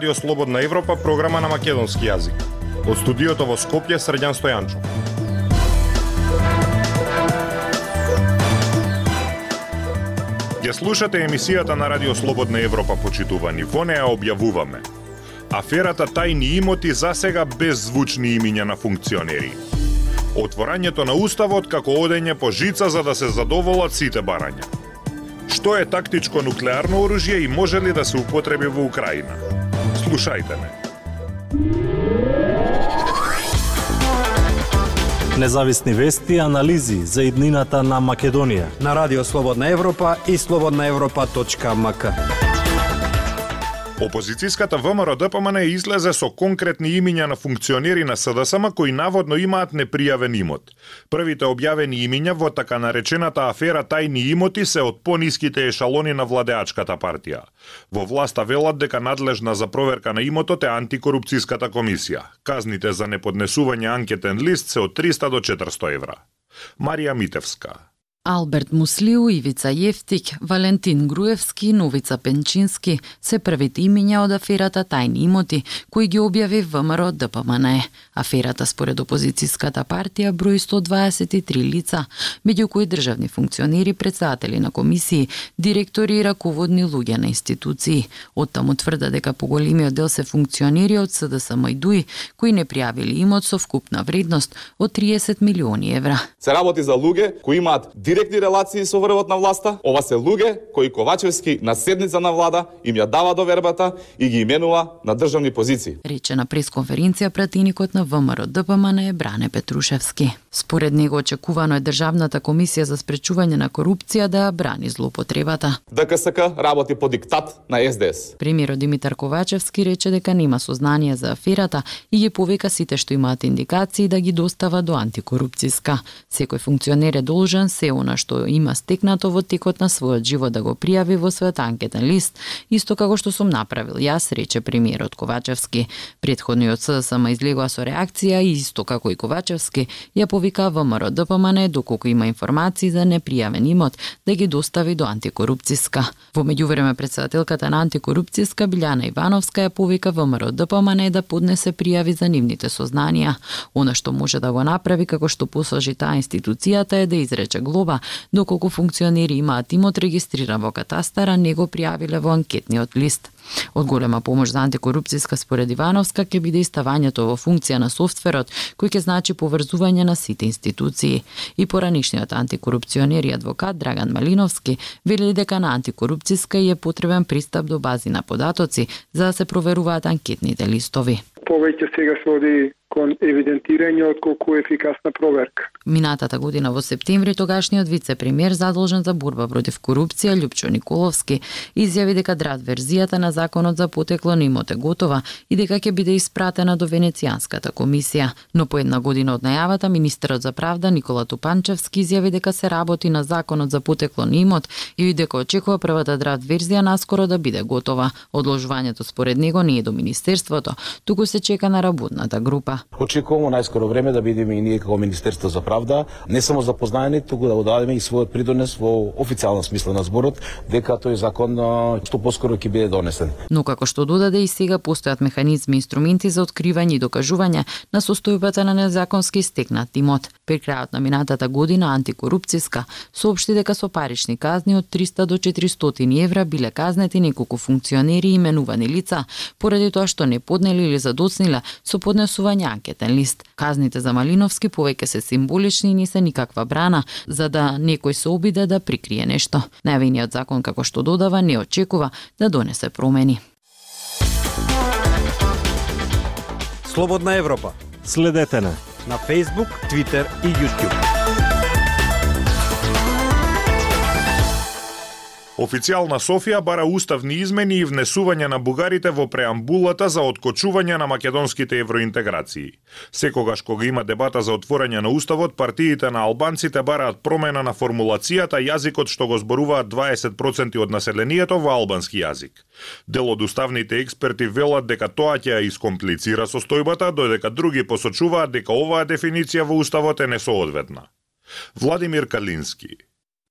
Радио Слободна Европа, програма на македонски јазик. Од студиото во Скопје, Срдјан Стојанчов. Ја слушате емисијата на Радио Слободна Европа, почитувани. Во неја објавуваме. Аферата тајни имоти за сега без звучни имиња на функционери. Отворањето на Уставот како одење по жица за да се задоволат сите барања. Што е тактичко нуклеарно оружје и може ли да се употреби во Украина? Слушајте ме. Независни вести и анализи за иднината на Македонија на Радио Слободна Европа и слободнаевропа.мк. Опозицијската ВМРО ДПМН излезе со конкретни имиња на функционери на СДСМ кои наводно имаат непријавен имот. Првите објавени имиња во така наречената афера тајни имоти се од пониските ешалони на владеачката партија. Во власта велат дека надлежна за проверка на имотот е антикорупцијската комисија. Казните за неподнесување анкетен лист се од 300 до 400 евра. Марија Митевска Алберт Муслиу, Ивица Јефтик, Валентин Груевски и Новица Пенчински се првите имиња од аферата тајни имоти кои ги објави ВМРО ДПМН. Аферата според опозицијската партија брои 123 лица, меѓу кои државни функционери, председатели на комисии, директори и раководни луѓе на институции. Оттаму тврда дека поголемиот дел се функционери од СДСМ и ДУИ кои не пријавили имот со вкупна вредност од 30 милиони евра. Се работи за луѓе кои имаат директни релации со врвот на власта. Ова се луѓе кои Ковачевски на седница на влада им ја дава довербата и ги именува на државни позиции. Рече на пресконференција пратеникот на ВМРО ДПМН е Бране Петрушевски. Според него очекувано е Државната комисија за спречување на корупција да ја брани злоупотребата. ДКСК работи по диктат на СДС. Премиерот Димитар Ковачевски рече дека нема сознание за аферата и ги повика сите што имаат индикации да ги достава до антикорупцијска. Секој функционер е должен се она што има стекнато во текот на својот живот да го пријави во својот анкетен лист, исто како што сум направил јас, рече премиерот Ковачевски. Предходниот ССМ излегува со реакција и исто како и Ковачевски ја повика ВМРО ДПМН доколку има информации за непријавен имот да ги достави до антикорупцијска. Во меѓувреме председателката на антикорупцијска Билјана Ивановска ја повика ВМРО ДПМН да поднесе пријави за нивните сознанија. Она што може да го направи како што посажи таа институцијата е да изрече глоба ова, доколку функционери имаат имот регистриран во катастара, не го пријавиле во анкетниот лист. Од голема помош за антикорупцијска според Ивановска ќе биде иставањето во функција на софтверот, кој ќе значи поврзување на сите институции. И поранишниот антикорупционер и адвокат Драган Малиновски вели дека на антикорупцијска е потребен пристап до бази на податоци за да се проверуваат анкетните листови. Повеќе сега се оди кон евидентирање од колку ефикасна проверка. Минатата година во септември тогашниот вице-премиер задолжен за борба против корупција Љупчо Николовски изјави дека драт верзијата на законот за потекло на имот е готова и дека ќе биде испратена до Венецијанската комисија. Но по една година од најавата министерот за правда Никола Тупанчевски изјави дека се работи на законот за потекло на имот и дека очекува првата драт верзија наскоро да биде готова. Одложувањето според него не е до министерството, туку се чека на работната група. Очекуваме најскоро време да бидеме и ние како Министерство за правда не само запознаени, туку да дадеме и својот придонес во официјална смисла на зборот дека тој закон што поскоро ќе биде донесен. Но како што додаде и сега постојат механизми и инструменти за откривање и докажување на состојбата на незаконски стекнат имот. При крајот на минатата година антикорупцијска соопшти дека со парични казни од 300 до 400 евра биле казнети неколку функционери и именувани лица поради тоа што не поднели или задоцниле со поднесување анкетен лист. Казните за Малиновски повеќе се символични и не се никаква брана за да некој се обиде да прикрие нешто. Најавениот закон како што додава не очекува да донесе промени. Слободна Европа. Следете на на Facebook, Twitter и YouTube. Официјална Софија бара уставни измени и внесување на бугарите во преамбулата за откочување на македонските евроинтеграции. Секогаш кога има дебата за отворање на уставот, партиите на албанците бараат промена на формулацијата јазикот што го зборуваат 20% од населението во албански јазик. Дел од уставните експерти велат дека тоа ќе ја искомплицира состојбата, додека други посочуваат дека оваа дефиниција во уставот е несоодветна. Владимир Калински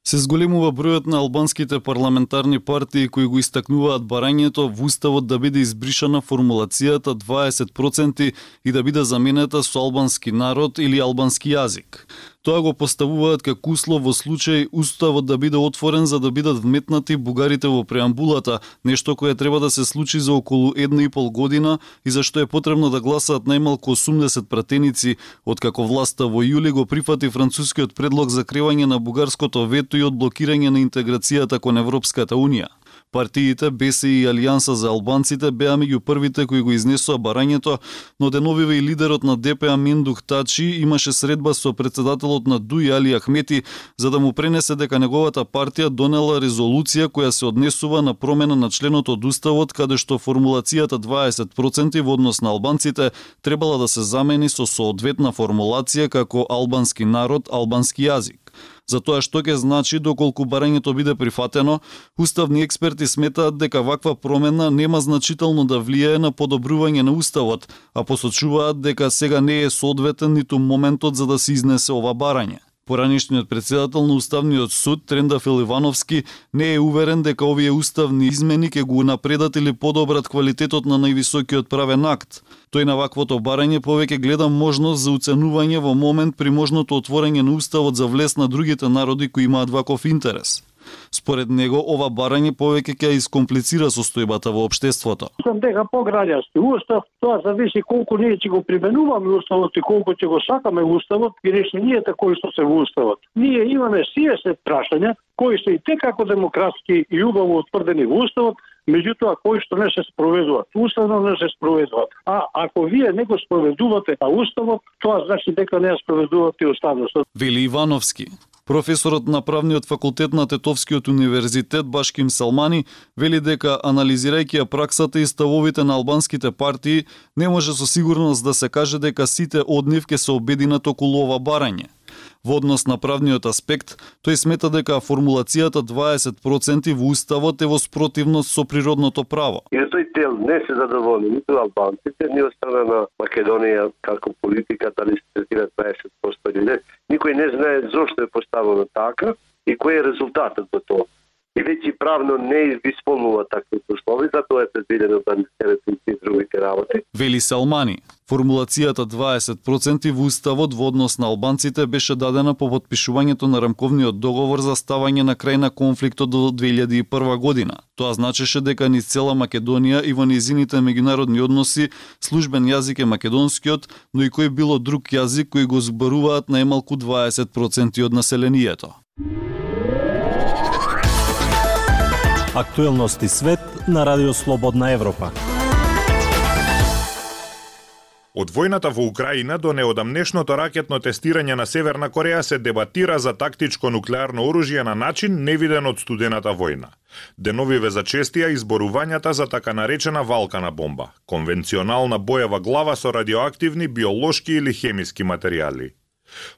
Се зголемува бројот на албанските парламентарни партии кои го истакнуваат барањето во уставот да биде избришана формулацијата 20% и да биде заменета со албански народ или албански јазик. Тоа го поставуваат како услов во случај уставот да биде отворен за да бидат вметнати бугарите во преамбулата, нешто кое треба да се случи за околу една и пол година и за што е потребно да гласаат најмалку 80 пратеници, откако власта во јули го прифати францускиот предлог за кревање на бугарското вето и одблокирање на интеграцијата кон Европската Унија. Партиите БСИ и Алијанса за албанците беа меѓу првите кои го изнесоа барањето, но деновиве и лидерот на ДПА Мендух Тачи имаше средба со председателот на ДУИ Али Ахмети за да му пренесе дека неговата партија донела резолуција која се однесува на промена на членот од уставот каде што формулацијата 20% во однос на албанците требала да се замени со соодветна формулација како албански народ, албански јазик за тоа што ќе значи доколку барањето биде прифатено, уставни експерти сметаат дека ваква промена нема значително да влијае на подобрување на уставот, а посочуваат дека сега не е соодветен ниту моментот за да се изнесе ова барање. Поранишниот председател на Уставниот суд Трендафил Ивановски не е уверен дека овие уставни измени ќе го напредат или подобрат квалитетот на највисокиот правен акт. Тој на ваквото барање повеќе гледа можност за уценување во момент при можното отворање на уставот за влез на другите народи кои имаат ваков интерес. Според него, ова барање повеќе ќе искомплицира состојбата во општеството. Сам дека по граѓански устав, тоа зависи колку ние ќе го применуваме уставот и колку ќе го сакаме уставот и решенијата кои што се во уставот. Ние имаме се прашања кои се и како демократски и убаво утврдени во уставот, меѓутоа кои што не се спроведуваат. Уставно не се спроведуваат. А ако вие не го спроведувате а уставот, тоа значи дека не ја спроведувате уставноста. Вели Ивановски. Професорот на правниот факултет на Тетовскиот универзитет Башким Салмани вели дека анализирајќи ја праксата и ставовите на албанските партии, не може со сигурност да се каже дека сите од нив ќе се обединат околу ова барање. Во однос на правниот аспект, тој смета дека формулацијата 20% во уставот е во спротивност со природното право. И тој тел не се задоволни ниту албанците, ни од страна на Македонија како политика дали се третира 20% или не. Зошто е поставено така и кој е резултатот за тоа и веќе правно не исполнува такви услови, затоа е предвидено да не се другите работи. Вели Салмани, формулацијата 20% во уставот во однос на албанците беше дадена по подпишувањето на рамковниот договор за ставање на крај на конфликтот до 2001 година. Тоа значеше дека низ цела Македонија и во низините меѓународни односи службен јазик е македонскиот, но и кој било друг јазик кој го зборуваат најмалку 20% од населението. Актуелности свет на Радио Слободна Европа. Од војната во Украина до неодамнешното ракетно тестирање на Северна Кореја се дебатира за тактичко нуклеарно оружје на начин невиден од студената војна. Деновиве зачестија изборувањата за така наречена валкана бомба, конвенционална боева глава со радиоактивни, биолошки или хемиски материјали.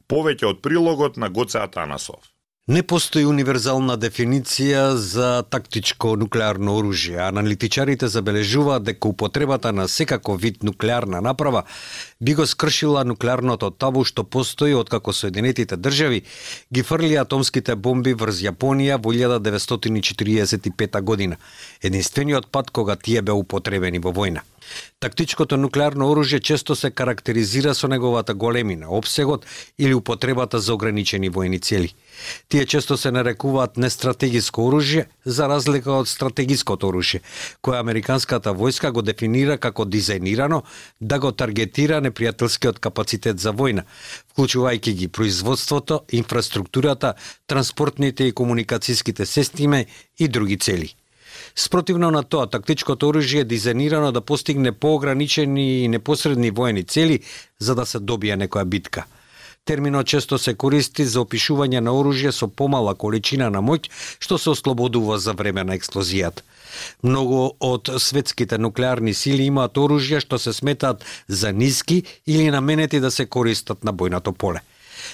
Повеќе од прилогот на Гоце Атанасов. Не постои универзална дефиниција за тактичко нуклеарно оружје. Аналитичарите забележуваат дека употребата на секако вид нуклеарна направа би го скршила нуклеарното табу што постои откако Соединетите држави ги фрли атомските бомби врз Јапонија во 1945 година, единствениот пат кога тие беа употребени во војна. Тактичкото нуклеарно оружје често се карактеризира со неговата големина, обсегот или употребата за ограничени војни цели. Тие често се нарекуваат нестратегиско оружје за разлика од стратегиското оружје, кое американската војска го дефинира како дизајнирано да го таргетира непријателскиот капацитет за војна, вклучувајќи ги производството, инфраструктурата, транспортните и комуникацијските системи и други цели. Спротивно на тоа, тактичкото оружје е дизајнирано да постигне поограничени и непосредни воени цели за да се добие некоја битка. Терминот често се користи за опишување на оружје со помала количина на моќ што се ослободува за време на експлозијата. Многу од светските нуклеарни сили имаат оружја што се сметаат за ниски или наменети да се користат на бојното поле.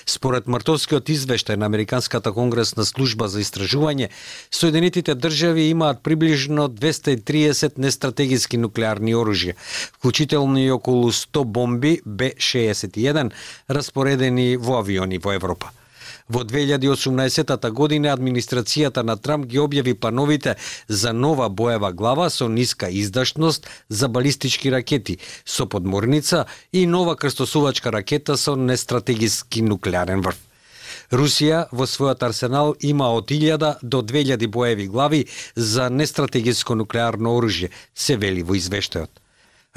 Според мартовскиот извештај на Американската конгресна служба за истражување, Соединетите држави имаат приближно 230 нестратегиски нуклеарни оружја, вклучително и околу 100 бомби Б-61 распоредени во авиони во Европа. Во 2018 година администрацијата на Трамп ги објави пановите за нова боева глава со ниска издашност за балистички ракети со подморница и нова крстосувачка ракета со нестратегиски нуклеарен врв. Русија во својот арсенал има од 1000 до 2000 боеви глави за нестратегиско нуклеарно оружје, се вели во извештајот.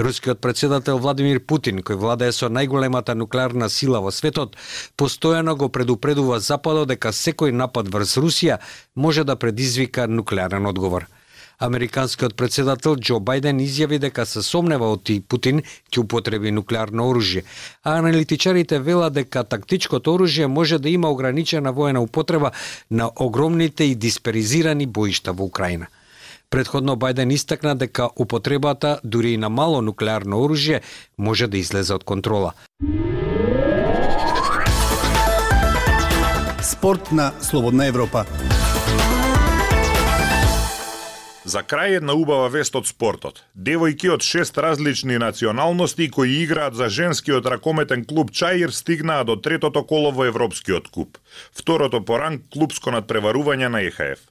Рускиот председател Владимир Путин, кој владее со најголемата нуклеарна сила во светот, постојано го предупредува Западот дека секој напад врз Русија може да предизвика нуклеарен одговор – Американскиот председател Џо Бајден изјави дека се сомнева од и Путин ќе употреби нуклеарно оружје, а аналитичарите велат дека тактичкото оружје може да има ограничена воена употреба на огромните и дисперизирани боишта во Украина. Предходно Бајден истакна дека употребата дури и на мало нуклеарно оружје може да излезе од контрола. Спорт на Слободна Европа. За крај една убава вест од спортот. Девојки од шест различни националности кои играат за женскиот ракометен клуб Чаир стигнаа до третото коло во Европскиот куп. Второто по ранг клубско надпреварување на ЕХФ.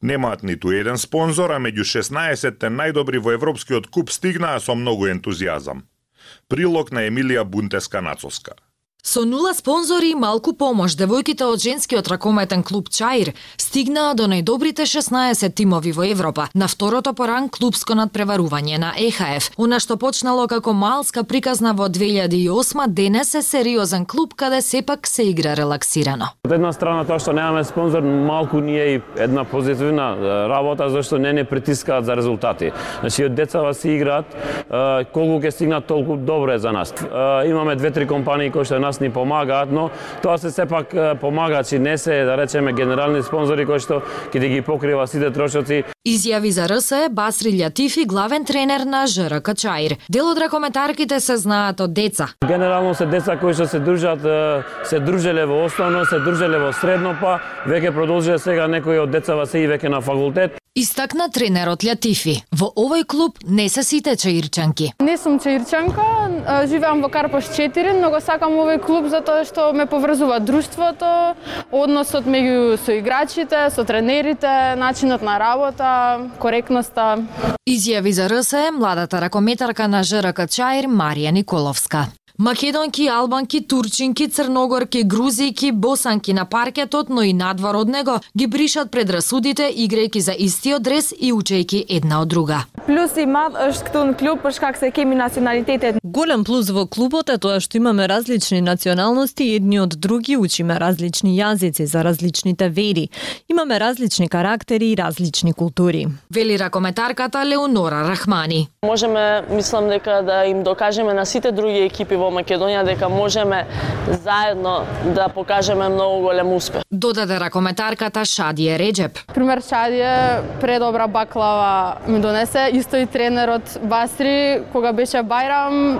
Немаат ниту еден спонзор, а меѓу 16-те најдобри во Европскиот куп стигнаа со многу ентузијазам. Прилог на Емилија Бунтеска-Нацоска. Со нула спонзори и малку помош, девојките од женскиот ракометен клуб Чаир стигнаа до најдобрите 16 тимови во Европа на второто по ранг клубско надпреварување на ЕХФ. Она што почнало како малска приказна во 2008, денес е сериозен клуб каде сепак се игра релаксирано. Од една страна тоа што немаме спонзор, малку ни е и една позитивна работа зашто не не притискаат за резултати. Значи од децава се играат, колку ќе стигнат толку добро е за нас. Имаме две-три компании кои што нас ни помагаат, но тоа се сепак помагачи, не се да речеме генерални спонзори кои што ќе ги покрива сите трошоци. Изјави за РС е Басри Лјатифи, главен тренер на ЖРК Чаир. Дел од ракометарките се знаат од деца. Генерално се деца кои што се дружат, се дружеле во основно, се дружеле во средно, па веќе продолжиле сега некои од децава се и веќе на факултет. Истакна тренерот Лјатифи. Во овој клуб не се сите чаирчанки. Не сум чаирчанка, живеам во Карпош 4, но го сакам овој клуб затоа што ме поврзува друштвото, односот меѓу со играчите, со тренерите, начинот на работа, коректноста. Изјави за РСЕ младата ракометарка на ЖРК Чаир Марија Николовска. Македонки, албанки, турчинки, црногорки, грузијки, босанки на паркетот, но и надвор од него, ги бришат предрасудите, играјќи за истиот дрес и учејќи една од друга. Плюс и мад është këtu në klub për shkak se kemi nacionalitetet. Голем плюс во клубот е тоа што имаме различни националности и едни од други учиме различни јазици за различните вери. Имаме различни карактери и различни култури. Вели ракометарката Леонора Рахмани. Можеме, мислам дека да им докажеме на сите други екипи во Македонија дека можеме заедно да покажеме многу голем успех. Додаде ракометарката Шадија Реджеп. Пример Шадија предобра баклава ми донесе, исто и тренерот Басри кога беше Бајрам,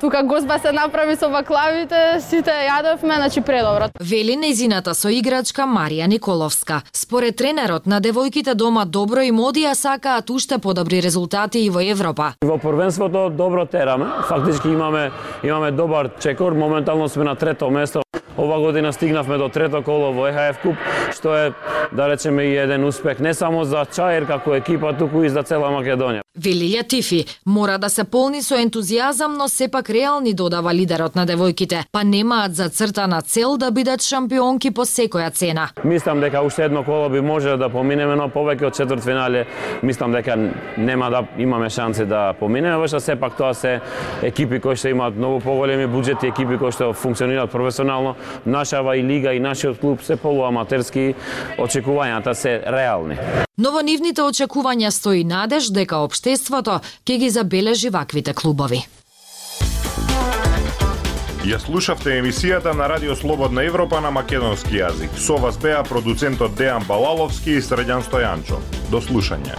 тука гозба се направи со баклавите, сите јадовме, значи предобро. Вели незината соиграчка Марија Николовска. Според тренерот на девојките дома добро и модија сакаат уште подобри резултати и во Европа. Во првенството добро тераме, фактички имаме имаме имаме добар чекор, моментално сме на трето место. Ова година стигнавме до трето коло во ЕХФ Куп, што е, да речеме, и еден успех не само за Чаир како екипа, туку и за цела Македонија. Вели Тифи, мора да се полни со ентузијазам, но сепак реални додава лидерот на девојките, па немаат за цртана цел да бидат шампионки по секоја цена. Мислам дека уште едно коло би може да поминеме, но повеќе од четврт финале, мислам дека нема да имаме шанси да поминеме, веќе сепак тоа се екипи кои што имаат многу поголеми буџети, екипи кои што функционираат професионално, нашава и лига и нашиот клуб се полуаматерски, очекувањата се реални. Но во нивните очекувања стои надеж дека општеството ќе ги забележи ваквите клубови. Ја слушавте емисијата на Радио Слободна Европа на македонски јазик. Со вас беа продуцентот Дејан Балаловски и Средјан Стојанчо. До слушање.